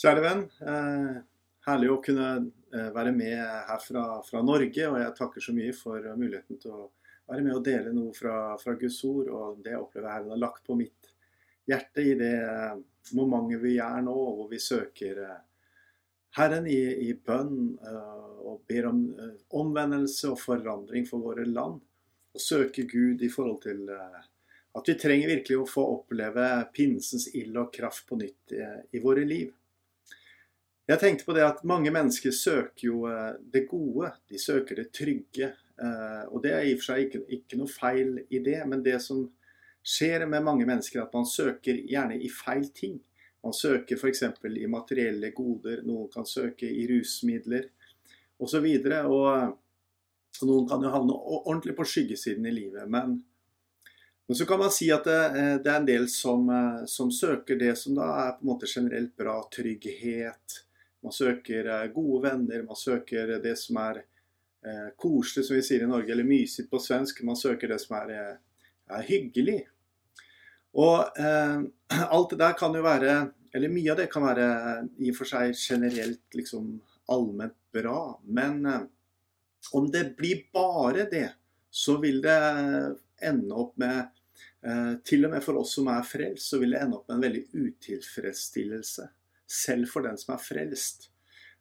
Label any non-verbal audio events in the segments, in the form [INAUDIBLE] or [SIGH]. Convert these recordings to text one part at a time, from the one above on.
Kjære venn. Eh, herlig å kunne eh, være med her fra, fra, Norge. Og jeg takker så mye for muligheten til å være med og dele noe fra, fra Guds ord. Og det jeg opplever Herren har lagt på mitt hjerte i det eh, momentet vi er nå, hvor vi søker Herren i, i bønn og ber om omvendelse og forandring for våre land. Og søker Gud i forhold til at vi trenger virkelig å få oppleve pinsens ild og kraft på nytt i, i våre liv. Jeg tenkte på det at mange mennesker søker jo eh, det gode. De søker det trygge. Eh, og det er i og for seg ikke, ikke noe feil i det, men det som skjer med mange mennesker, er at man søker gjerne i feil ting. Man søker f.eks. i materielle goder, noen kan søke i rusmidler osv. Og, og noen kan jo havne ordentlig på skyggesiden i livet. Men, men så kan man si at det, eh, det er en del som, som, søker det som da er på en måte generelt bra. Trygghet, man søker eh, gode venner, man søker det som er eh, koselig, som vi sier i Norge, eller mysig på svensk. Man søker det som er, eh, er hyggelig. Og eh, [CLEARS THROAT] alt det der kan jo være Eller mye av det kan være i og for seg generelt liksom allment bra. Men eh, om det blir bare det, så vil det ende opp med eh, Til og med for oss som er frelst, så vil det ende opp med en veldig utilfredsstillelse selv for den som er frelst.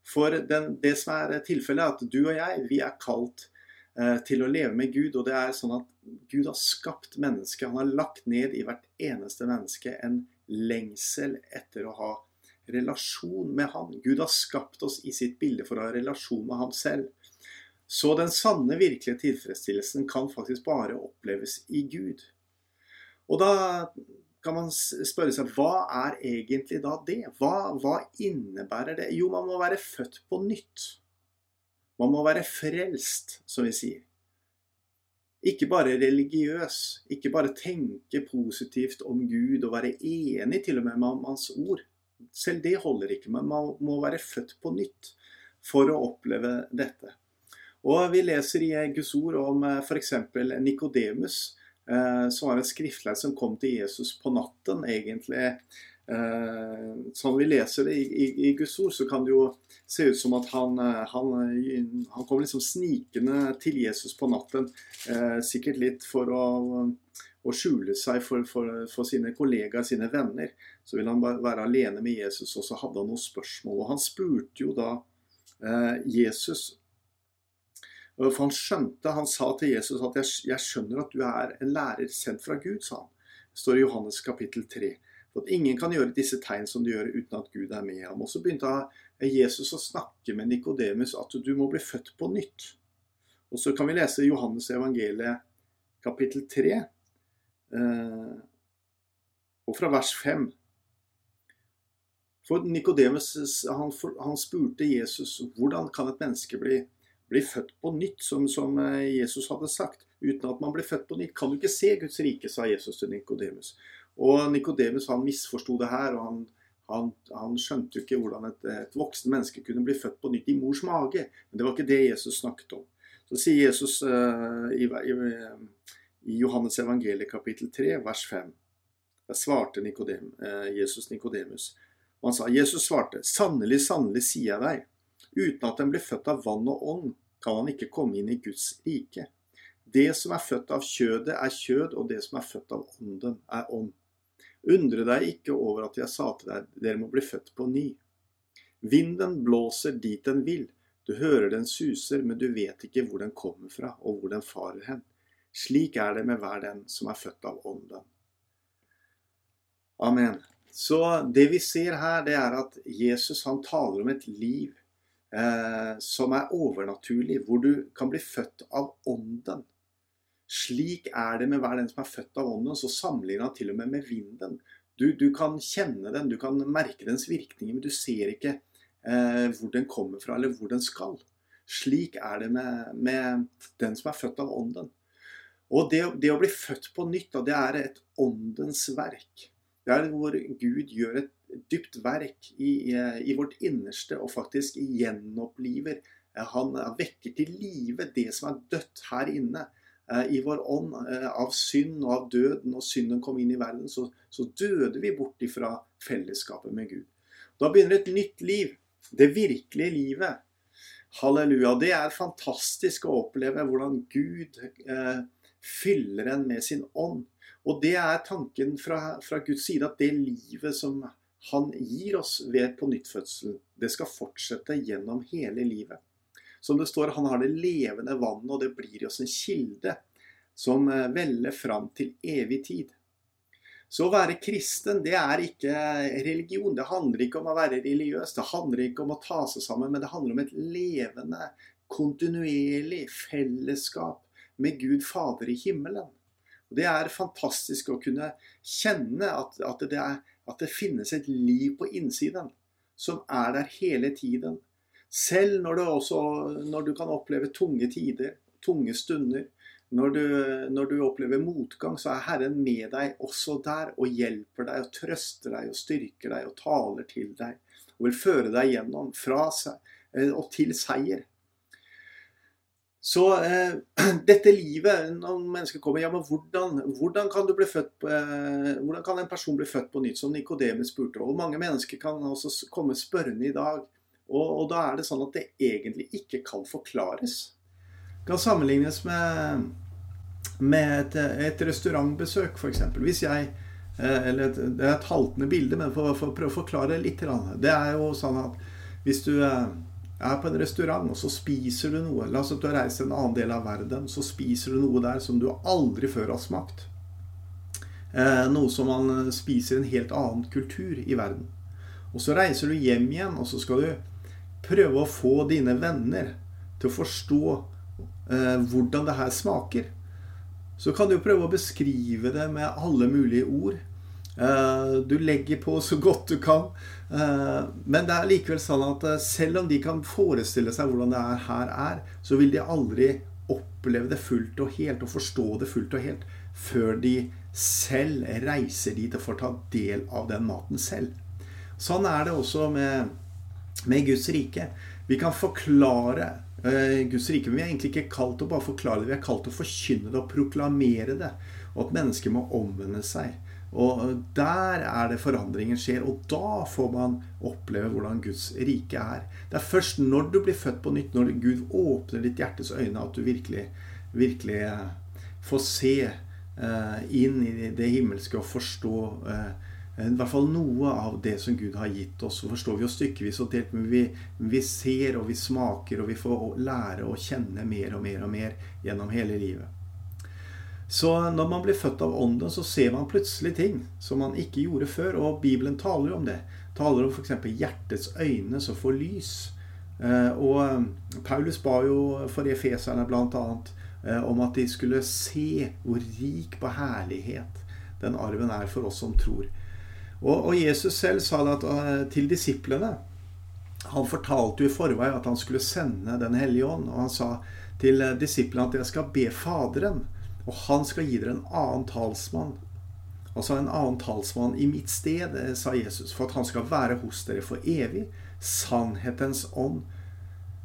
For den, det som er tilfellet, er at du og jeg, vi er kalt eh, til å leve med Gud. Og det er sånn at Gud har skapt mennesket. Han har lagt ned i hvert eneste menneske en lengsel etter å ha relasjon med Han. Gud har skapt oss i sitt bilde for å ha relasjon med ham selv. Så den sanne, virkelige tilfredsstillelsen kan faktisk bare oppleves i Gud. Og da kan man spørre seg hva er egentlig da det? Hva, hva, innebærer det? Jo, man må være født på nytt. Man må være frelst, som vi sier. Ikke bare religiøs, ikke bare tenke positivt om Gud og være enig til og med med hans ord. Selv det holder ikke, men man må være født på nytt for å oppleve dette. Og Vi leser i Guds ord om eh, f.eks. Nikodemus, Eh, så var en skriftlærer som kom til Jesus på natten, egentlig. Sånn vi leser det i, i, i, Guds ord, så kan det jo se ut som at han, eh, han, han kom liksom snikende til Jesus på natten. sikkert litt for å, å skjule seg for, for, for, sine kollegaer, sine venner. Så ville han være alene med Jesus, og så hadde han noen spørsmål. Og han spurte jo da Jesus for han skjønte, han sa til Jesus at jeg, skjønner at du er en lærer sendt fra Gud, sa han. Det står i Johannes kapittel 3. For at ingen kan gjøre disse tegn som de gjør uten at Gud er med ham. Og så begynte Jesus å snakke med Nikodemus at du må bli født på nytt. Og så kan vi lese Johannes evangeliet kapittel 3, eh, og fra vers 5. For Nikodemus han, han spurte Jesus hvordan kan et menneske bli bli født på nytt, som, som, eh, Jesus hadde sagt. Uten at man blir født på nytt, kan du ikke se Guds rike, sa Jesus til Nikodemus. Og Nikodemus misforsto det her, og han, han, han skjønte jo ikke hvordan et, et voksen menneske kunne bli født på nytt i mors mage. Men det var ikke det Jesus snakket om. Så sier Jesus uh, i, i, i, Johannes evangeliet kapittel 3, vers 5. Der svarte Nikodem, uh, Jesus Nikodemus. Og han sa, Jesus svarte, sannelig, sannelig sier jeg deg, Uten at en blir født av vann og ånd, kan han ikke komme inn i Guds rike. Det som er født av kjødet, er kjød, og det som er født av ånden, er ånd. Undre deg ikke over at jeg sa til deg, dere må bli født på ny. Vinden blåser dit den vil. Du hører den suser, men du vet ikke hvor den kommer fra, og hvor den farer hen. Slik er det med hver den som er født av ånden. Amen. Så det vi ser her, det er at Jesus han taler om et liv eh, som er overnaturlig, hvor du kan bli født av ånden. Slik er det med hver den som er født av ånden. Så sammenligner han til og med med vinden. Du, du, kan kjenne den, du kan merke dens virkninger, men du ser ikke eh, hvor den kommer fra, eller hvor den skal. Slik er det med, med den som er født av ånden. Og det, det, å bli født på nytt, det er et åndens verk. Det er hvor Gud gjør et dypt verk i, i, vårt innerste og faktisk gjenoppliver. Eh, han vekker til live det som er dødt her inne eh, i vår ånd eh, av synd og av død. Når synden kom inn i verden, så, så døde vi bort ifra fellesskapet med Gud. Da begynner et nytt liv. Det virkelige livet. Halleluja. Det er fantastisk å oppleve hvordan Gud eh, fyller en med sin ånd. Og det er tanken fra, fra Guds side, at det livet som han gir oss ved pånyttfødselen, det skal fortsette gjennom hele livet. Som det står, han har det levende vannet, og det blir oss en kilde som eh, veller fram til evig tid. Så å være kristen, det er ikke religion. Det handler ikke om å være religiøs. Det handler ikke om å ta seg sammen, men det handler om et levende, kontinuerlig fellesskap med Gud Fader i himmelen. Og Det er fantastisk å kunne kjenne at, at, det er, at det finnes et liv på innsiden som er der hele tiden. Selv når også, når du kan oppleve tunge tider, tunge stunder, når du, når du, opplever motgang, så er Herren med deg også der og hjelper deg og trøster deg og styrker deg og taler til deg og vil føre deg gjennom fra seg eh, og til seier. Så eh, [CLEARS THROAT] dette livet, når mennesker kommer Ja, men hvordan, hvordan, kan på, eh, hvordan, kan en person bli født på nytt? Som Nikodemus spurte. Og mange mennesker kan også komme spørrende i dag. Og, og, da er det sånn at det egentlig ikke kan forklares. Det kan sammenlignes med, med et, et restaurantbesøk, f.eks. Hvis jeg eh, eller et, Det er et haltende bilde, men for, for å prøve å forklare litt. Det er jo sånn at hvis du eh, er på en restaurant, og så spiser du noe La oss at du har reist til en annen del av verden. Så spiser du noe der som du aldri før har smakt. Eh, noe som man spiser i en helt annen kultur i verden. Og så reiser du hjem igjen, og så skal du prøve å få dine venner til å forstå eh, hvordan det her smaker. Så kan du prøve å beskrive det med alle mulige ord. Eh, du legger på så godt du kan. Eh, men det er likevel sånn at eh, selv om de kan forestille seg hvordan det er her er, så vil de aldri oppleve det fullt og helt og forstå det fullt og helt før de selv reiser dit og får ta del av den maten selv. Sånn er det også med, med Guds rike. Vi kan forklare Guds rike, men vi er egentlig ikke kalt å bare forklare det. Vi er kalt å forkynne det og proklamere det. Og at mennesker må omvende seg. Og der er det forandringen skjer. Og da får man oppleve hvordan Guds rike er. Det er først når du blir født på nytt, når Gud åpner ditt hjertes øyne, at du virkelig, virkelig eh, får se uh, inn i det himmelske og forstå uh, i hvert fall noe av det som Gud har gitt oss. Så forstår vi jo stykkevis og delt, men vi, vi, ser og vi smaker, og vi får lære å kjenne mer og mer og mer gjennom hele livet. Så når man blir født av Ånden, så ser man plutselig ting som man ikke gjorde før. Og Bibelen taler om det. Taler om f.eks. hjertets øyne som får lys. Eh, og eh, Paulus ba jo for efeserne bl.a. Eh, om at de skulle se hvor rik på herlighet den arven er for oss som tror. Og, Jesus selv sa det til disiplene. Han fortalte jo i forvei at han skulle sende Den hellige ånd. Og han sa til disiplene at jeg skal be Faderen og han skal gi dere en annen talsmann. Altså en annen talsmann i mitt sted, eh, sa Jesus, for at han skal være hos dere for evig. Sannhetens ånd.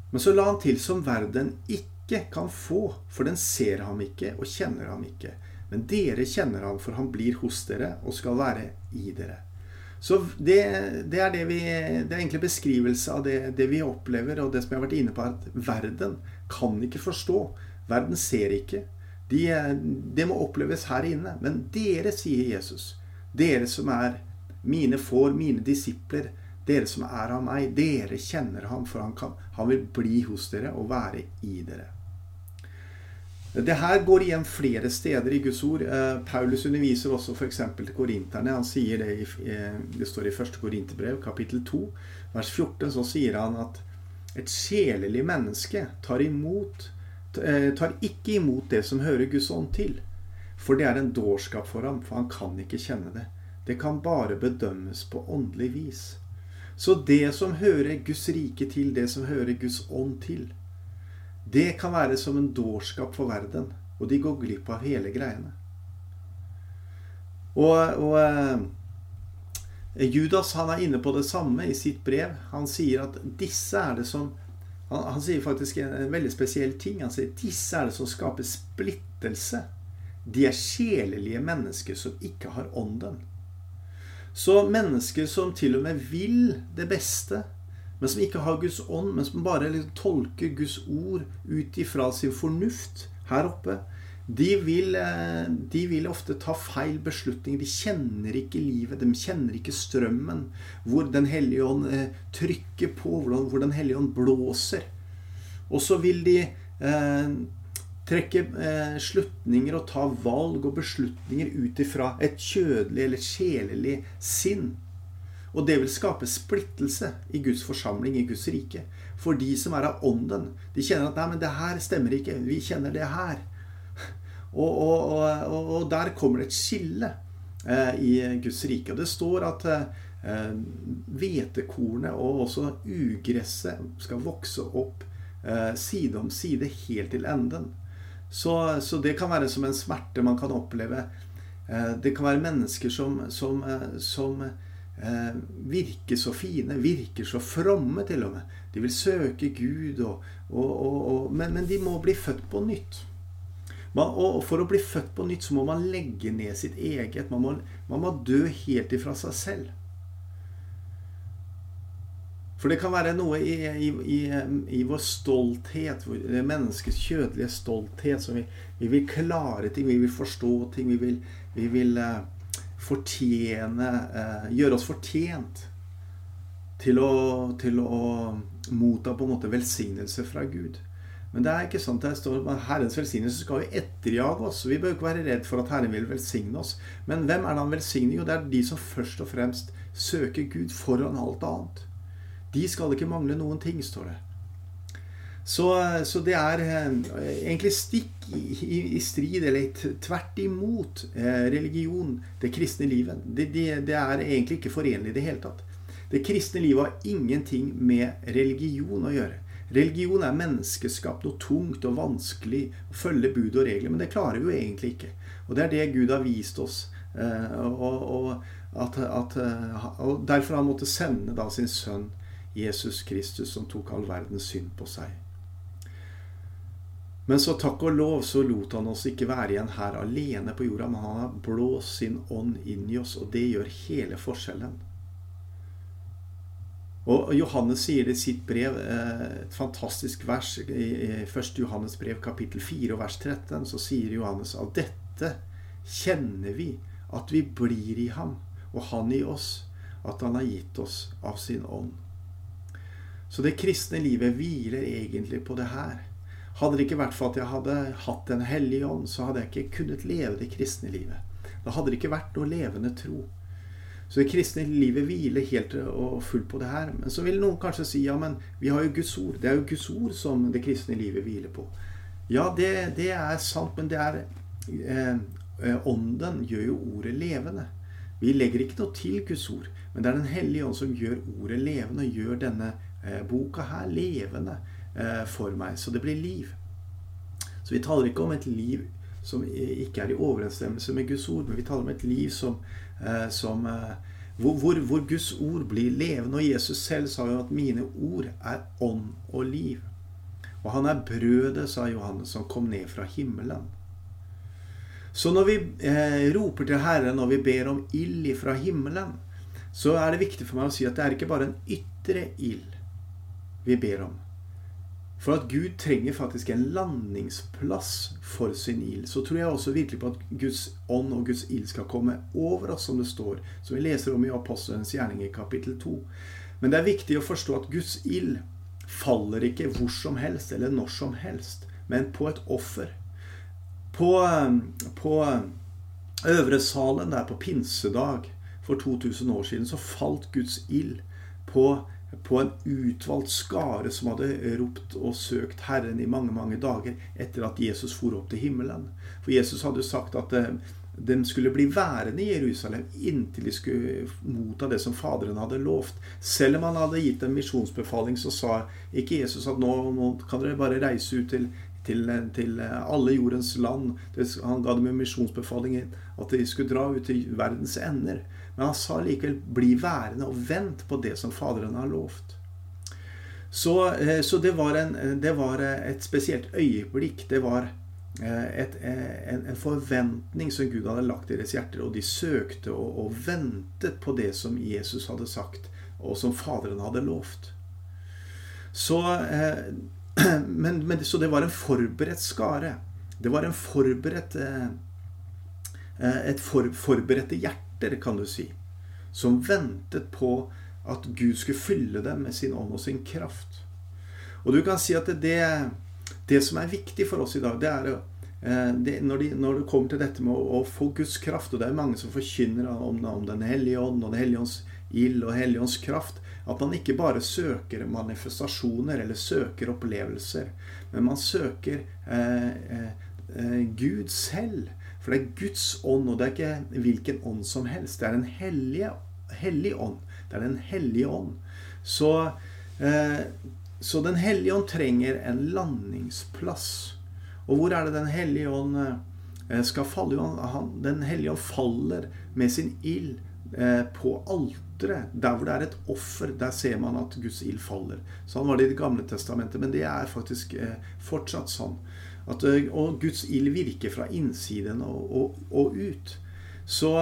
Men så la han til som verden ikke kan få, for den ser ham ikke og kjenner ham ikke. Men dere kjenner ham, for han blir hos dere og skal være i dere. Så det, det er, det, vi, det er egentlig beskrivelse av det, det, vi opplever, og det som jeg har vært inne på, at verden kan ikke forstå. Verden ser ikke. De, det må oppleves her inne. Men dere, sier Jesus, dere som er mine får, mine disipler, dere som er av meg, dere kjenner ham, for han, kan, han vil bli hos dere og være i dere. Det her går igjen flere steder i Guds ord. Eh, Paulus underviser også f.eks. til korinterne. Han sier det, i, eh, det står i 1. Korinterbrev, kapittel 2, vers 14. Så sier han at et sjelelig menneske tar imot Eh, tar ikke imot det som hører Guds ånd til. For det er en dårskap for ham, for han kan ikke kjenne det. Det kan bare bedømmes på åndelig vis. Så det som hører Guds rike til, det som hører Guds ånd til, det kan være som en dårskap for verden. Og de går glipp av hele greiene. Og, og eh, Judas han er inne på det samme i sitt brev. Han sier at disse er det som han, han, sier faktisk en, en, veldig spesiell ting. Han sier disse er det som skaper splittelse. De er sjelelige mennesker som ikke har ånden. Så mennesker som til og med vil det beste, men som ikke har Guds ånd, men som bare liksom tolker Guds ord ut ifra sin fornuft her oppe, de vil, eh, de vil, ofte ta feil beslutninger. De kjenner ikke livet. De kjenner ikke strømmen. Hvor Den hellige ånd eh, trykker på. Hvor Den hellige ånd blåser. Og så vil de eh, trekke eh, slutninger og ta valg og beslutninger ut ifra et kjødelig eller sjelelig sinn. Og det vil skape splittelse i Guds forsamling, i Guds rike. For de som er av ånden, de kjenner at 'nei, men det her stemmer ikke'. Vi kjenner det her. Og, og, og, og der kommer det et skille eh, i Guds rike. Og det står at eh, hvetekornet og også ugresset skal vokse opp eh, side om side helt til enden. Så, så, det kan være som en smerte man kan oppleve. Eh, det kan være mennesker som, som, som virker så fine, virker så fromme til og med. De vil søke Gud, og, og, og, men, men, de må bli født på nytt. Man, og For å bli født på nytt så må man legge ned sitt eget. Man må, man må dø helt ifra seg selv. For det kan være noe i, i, i, i vår stolthet, det menneskets kjødelige stolthet, som vi, vi, vil klare ting, vi vil forstå ting, vi vil, vi vil uh, fortjene uh, Gjøre oss fortjent til å, til å, motta på en måte velsignelse fra Gud. Men det er ikke sant det står at Herrens velsignelse skal jo etterjage oss. Vi bør ikke være redd for at Herren vil velsigne oss. Men hvem er det han velsigner? Jo, det er de som først og fremst søker Gud foran alt annet. De skal ikke mangle noen ting, står det. Så, så det er eh, egentlig stikk i, i, i, strid, eller tvert imot eh, religion, det kristne livet. Det, det, det, er egentlig ikke forenlig i det hele tatt. Det kristne livet har ingenting med religion å gjøre. Religion er menneskeskapt, og tungt og vanskelig å følge bud og regler. Men det klarer vi jo egentlig ikke. Og det er det Gud har vist oss. Eh, og, og, at, at, og derfor han måttet sende da sin sønn Jesus Kristus som tok all verdens synd på seg. Men så takk og lov så lot han oss ikke være igjen her alene på jorda, men han har blåst sin ånd inn i oss, og det gjør hele forskjellen. Og Johannes sier det i sitt brev, eh, et fantastisk vers i 1. Johannes brev kapittel 4 og vers 13, så sier Johannes av dette kjenner vi at vi blir i ham, og han i oss, at han har gitt oss av sin ånd. Så det kristne livet hviler egentlig på det her. Hadde det ikke vært for at jeg hadde hatt Den hellige ånd, så hadde jeg ikke kunnet leve det kristne livet. Da hadde det ikke vært noe levende tro. Så det kristne livet hviler helt og fullt på det her. Men så vil noen kanskje si ja, men vi har jo Guds ord. Det er jo Guds ord som det kristne livet hviler på. Ja, det, det er sant, men det er eh, Ånden gjør jo ordet levende. Vi legger ikke noe til Guds ord, men det er Den hellige ånd som gjør ordet levende, gjør denne Eh, boka her levende eh, for meg. Så det blir liv. Så vi taler ikke om et liv som ikke er i overensstemmelse med Guds ord, men vi taler om et liv som, eh, som hvor, hvor, hvor, Guds ord blir levende. Og Jesus selv sa jo at 'mine ord er ånd og liv'. Og han er brødet, sa Johannes, som kom ned fra himmelen. Så når vi eh, roper til Herren og vi ber om ild fra himmelen, så er det viktig for meg å si at det er ikke bare en ytre ild vi ber om. For at Gud trenger faktisk en landingsplass for sin ild. Så tror jeg også virkelig på at Guds ånd og Guds ild skal komme over oss, som det står, som vi leser om i Apostelens i kapittel 2. Men det er viktig å forstå at Guds ild faller ikke hvor som helst eller når som helst, men på et offer. På, på Øvre salen der på pinsedag for 2000 år siden så falt Guds ild på på en utvalgt skare som hadde ropt og søkt Herren i mange mange dager etter at Jesus for opp til himmelen. For Jesus hadde jo sagt at eh, de skulle bli værende i Jerusalem inntil de skulle motta det som Faderen hadde lovt. Selv om han hadde gitt en misjonsbefaling, så sa ikke Jesus at nå, nå kan dere bare reise ut til, til, til alle jordens land. Han ga dem en misjonsbefaling at de skulle dra ut til verdens ender. Men han sa likevel 'bli værende og vent på det som Faderen har lovt'. Så, eh, så det, var en, det, var et spesielt øyeblikk. Det var, et, en, en, forventning som Gud hadde lagt i deres hjerter, og de søkte og, og, ventet på det som Jesus hadde sagt, og som Faderen hadde lovt. Så, [CLEARS THROAT] men, men, så det var en forberedt skare. Det var en forberedt et for, forberedte hjerter, kan du si, som ventet på at Gud skulle fylle dem med sin ånd og sin kraft. Og du kan si at det, det som er viktig for oss i dag, det er eh, det, når, de, når, det kommer til dette med å, å, få Guds kraft, og det er mange som forkynner om, om Den hellige ånd og Den hellige ånds ild og hellige ånds kraft, at man ikke bare søker manifestasjoner eller søker opplevelser, men man søker eh, eh, eh Gud selv. For det er Guds ånd, og det er ikke hvilken ånd som helst. Det er en hellige, hellig ånd. Det er Den hellige ånd. Så, eh, så Den hellige ånd trenger en landingsplass. Og hvor er det Den hellige ånd eh, skal falle? Den hellige ånd faller med sin ild eh, på alteret. Der hvor det er et offer, der ser man at Guds ild faller. Sånn var det i Det gamle testamentet, men det er faktisk eh, fortsatt sånn. At, og Guds ild virker fra innsiden og, og, og ut. Så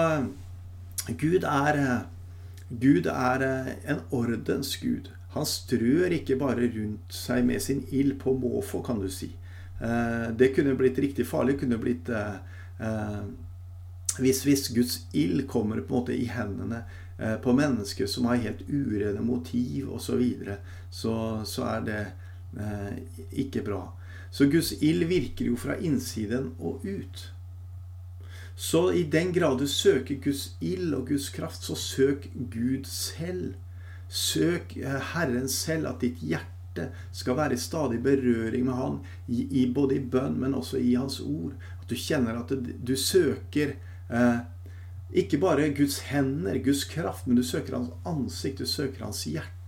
Gud er Gud er en ordens gud. Han strør ikke bare rundt seg med sin ild på måfå, kan du si. Det kunne blitt riktig farlig. kunne blitt hvis, hvis Guds ild kommer på en måte i hendene på mennesker som har helt urene motiv osv., så, så så er det ikke bra. Så Guds ild virker jo fra innsiden og ut. Så i den grad du søker Guds ild og Guds kraft, så søk Gud selv. Søk eh, Herren selv, at ditt hjerte skal være i stadig berøring med Han, både i bønn, men også i Hans ord. At du kjenner at du søker eh, ikke bare Guds hender, Guds kraft, men du søker Hans ansikt, du søker Hans hjerte.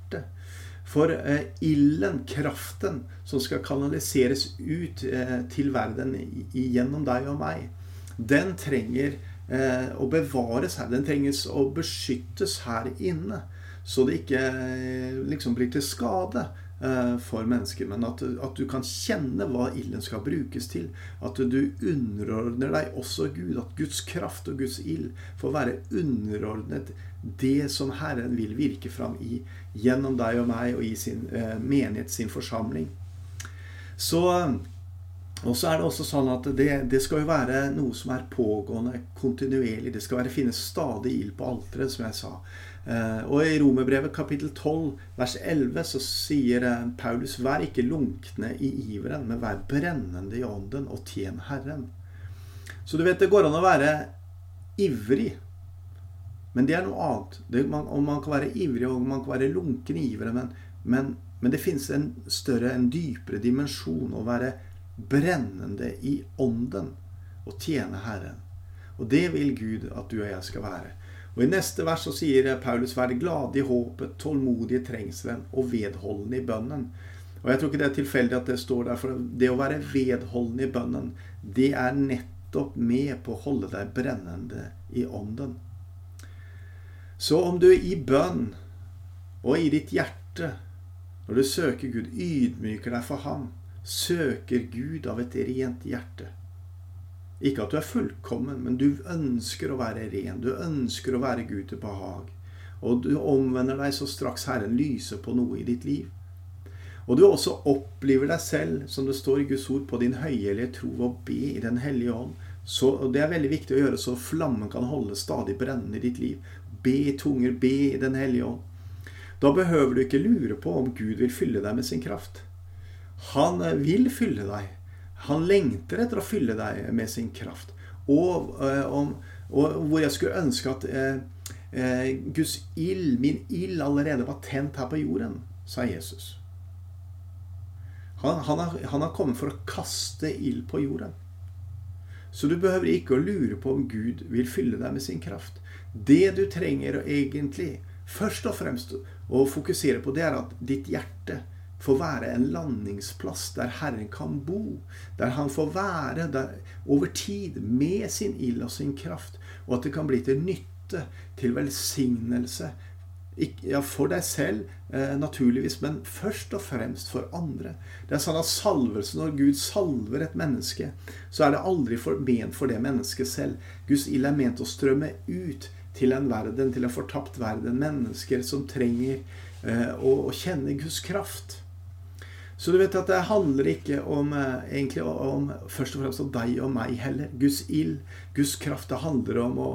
For eh, ilden, kraften, som skal kanaliseres ut eh, til verden gjennom deg og meg, den trenger eh, å bevares her. Den trenges å beskyttes her inne. Så det ikke liksom blir til skade for mennesker. Men at, at, du kan kjenne hva ilden skal brukes til. At du underordner deg også Gud. At Guds kraft og Guds ild får være underordnet det som Herren vil virke fram i gjennom deg og meg og i sin eh, menighet, sin forsamling. Så og så er det også sånn at det, det, skal jo være noe som er pågående kontinuerlig. Det skal være finnes stadig ild på alteret, som jeg sa. Eh, og i Romerbrevet kapittel 12 vers 11 så sier eh, Paulus Vær ikke lunkne i iveren, men vær brennende i ånden og tjen Herren. Så du vet, det går an å være ivrig men det er noe annet. Det, man, og man kan være ivrig og man kan være lunken ivrig, men, men, men, det finnes en større, en dypere dimensjon å være brennende i ånden og tjene Herren. Og det vil Gud at du og jeg skal være. Og I neste vers så sier Paulus 'Vær glade i håpet, tålmodig i trengselen og vedholdende i bønnen'. Og Jeg tror ikke det er tilfeldig at det står der, for det å være vedholdende i bønnen, det er nettopp med på å holde deg brennende i ånden. Så om du i bønn og i ditt hjerte, når du søker Gud, ydmyker deg for Ham, søker Gud av et rent hjerte Ikke at du er fullkommen, men du ønsker å være ren. Du ønsker å være Gud til behag. Og du omvender deg så straks Herren lyser på noe i ditt liv. Og du også opplever deg selv, som det står i Guds ord, på din høyelige tro og be i Den hellige ånd. Så, og Det er veldig viktig å gjøre så flammen kan holde stadig brennende i ditt liv. Be i tunger, be i Den hellige ånd. Da behøver du ikke lure på om Gud vil fylle deg med sin kraft. Han eh, vil fylle deg. Han lengter etter å fylle deg med sin kraft. Og, øh, om, og hvor jeg skulle ønske at øh, øh, Guds ild, min ild, allerede var tent her på jorden, sa Jesus. Han, han, har, han har kommet for å kaste ild på jorden. Så du behøver ikke å lure på om Gud vil fylle deg med sin kraft. Det du trenger å egentlig først og fremst å fokusere på, det er at ditt hjerte får være en landingsplass der Herren kan bo. Der han får være der over tid med sin ild og sin kraft. Og at det kan bli til nytte, til velsignelse ja, for deg selv, eh, naturligvis, men først og fremst for andre. Det er sånn at salvelse, Når Gud salver et menneske, så er det aldri ment for det mennesket selv. Guds ild er ment å strømme ut til en verden, til en fortapt verden. Mennesker som trenger eh, å, å, kjenne Guds kraft. Så du vet at det handler ikke om, eh, egentlig om først og fremst om deg og meg heller. Guds ild, Guds kraft, det handler om å,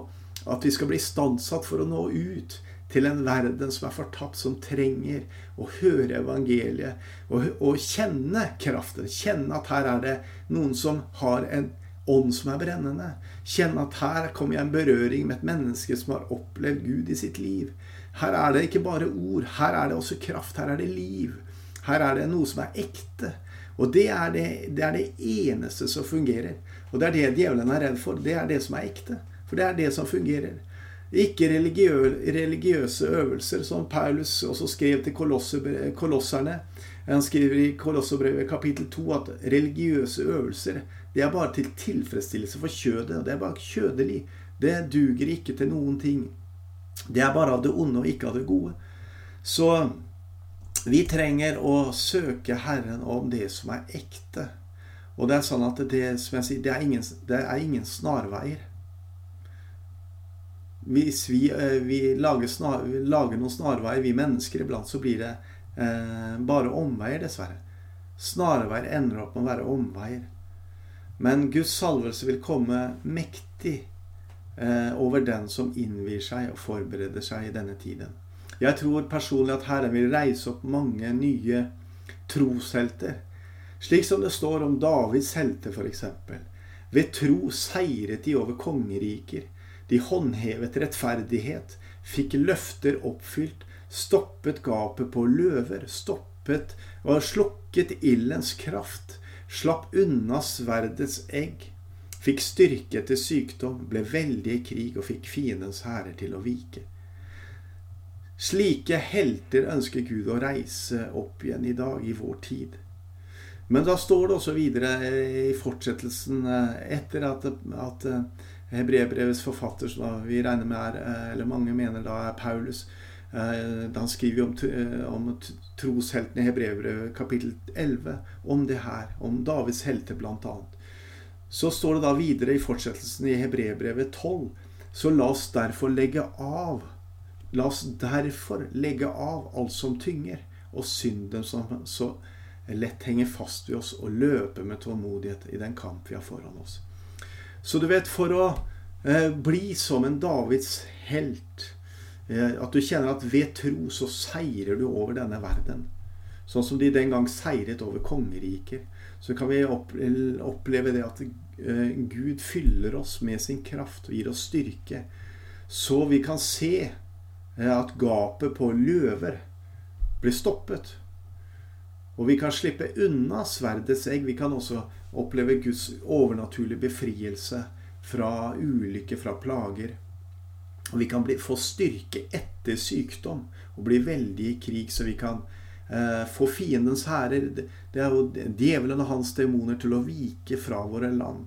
at vi skal bli stansatt for å nå ut til en verden som er fortapt, som trenger å høre evangeliet og, og, kjenne kraften. Kjenne at her er det noen som har en ånd som er brennende. Kjenne at her kommer jeg i en berøring med et menneske som har opplevd Gud i sitt liv. Her er det ikke bare ord, her er det også kraft, her er det liv. Her er det noe som er ekte. Og det er det, det er det, eneste som fungerer. Og det er det djevelen er redd for. Det er det som er ekte. For det er det som fungerer. Ikke religiøse øvelser, som Paulus også skrev til kolosserne. Han skriver i Kolosserbrevet kapittel 2 at religiøse øvelser det er bare til tilfredsstillelse for kjødet. Det er bare kjødelig. Det duger ikke til noen ting. Det er bare av det onde og ikke av det gode. Så vi trenger å søke Herren om det som er ekte. Og det er sånn at det, som jeg sier, det er ingen, det er ingen snarveier. Hvis vi, eh, vi lager, snar, lager, noen snarveier, vi mennesker iblant, så blir det eh, bare omveier, dessverre. Snarveier ender opp med å være omveier. Men Guds salvelse vil komme mektig eh, over den som innvier seg og forbereder seg i denne tiden. Jeg tror personlig at Herren vil reise opp mange nye troshelter. Slik som det står om Davids helter, f.eks. Ved tro seiret de over kongeriker. De håndhevet rettferdighet, fikk løfter oppfylt, stoppet gapet på løver, stoppet og slukket ildens kraft, slapp unna sverdets egg, fikk styrke til sykdom, ble veldig i krig og fikk fiendens hærer til å vike. Slike helter ønsker Gud å reise opp igjen i dag, i vår tid. Men da står det også videre i fortsettelsen, eh, etter at, at Hebreerbrevets forfatter, som vi regner med er, eh, eller mange mener da er Paulus, da han skriver om, eh, om trosheltene i Hebreerbrevet kapittel 11, om det her, om Davids helter bl.a. Så står det da videre i fortsettelsen i Hebreerbrevet 12, så la oss derfor legge av La oss derfor legge av alt som tynger, og synden som så lett henger fast ved oss, og løpe med tålmodighet i den kamp vi har foran oss. Så du vet, for å eh, bli som en Davids helt eh, At du kjenner at ved tro så seirer du over denne verden. Sånn som de den gang seiret over kongeriker. Så kan vi oppleve det at eh, Gud fyller oss med sin kraft og gir oss styrke. Så vi kan se eh, at gapet på løver blir stoppet. Og vi kan slippe unna sverdets egg. Vi kan også oppleve Guds overnaturlige befrielse fra ulykke, fra plager. Og vi kan bli, få styrke etter sykdom og bli veldig i krig, så vi kan eh, få fiendens hærer, det er jo djevelen og hans demoner, til å vike fra våre land.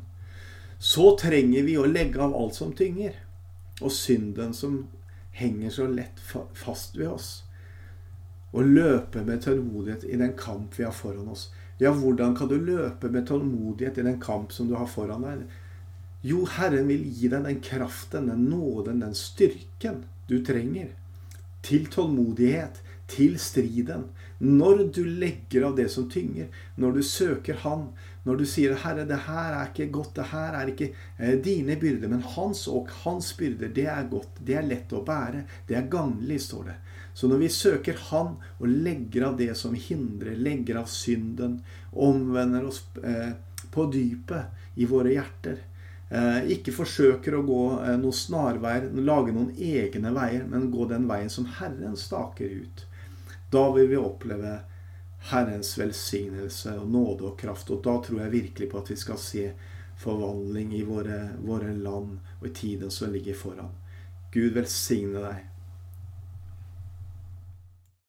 Så trenger vi å legge av alt som tynger, og synden som henger så lett fast ved oss. Og løpe med tålmodighet i den kamp vi har foran oss. Ja, hvordan kan du løpe med tålmodighet i den kamp som du har foran deg? Jo, Herren vil gi deg den kraften, den nåden, den styrken du trenger. Til tålmodighet, til striden. Når du legger av det som tynger, når du søker Han, når du sier 'Herre, det her er ikke godt, det her er ikke eh, dine byrder', men hans og hans byrder, det er godt, det er lett å bære, det er gagnlig, står det. Så når vi søker Han og legger av det som hindrer, legger av synden, omvender oss eh, på dypet i våre hjerter eh, Ikke forsøker å gå noen snarveier, lage noen egne veier, men gå den veien som Herren staker ut. Da vil vi oppleve Herrens velsignelse og nåde og kraft. Og da tror jeg virkelig på at vi skal se forvandling i våre, våre land og i tiden som ligger foran. Gud velsigne deg.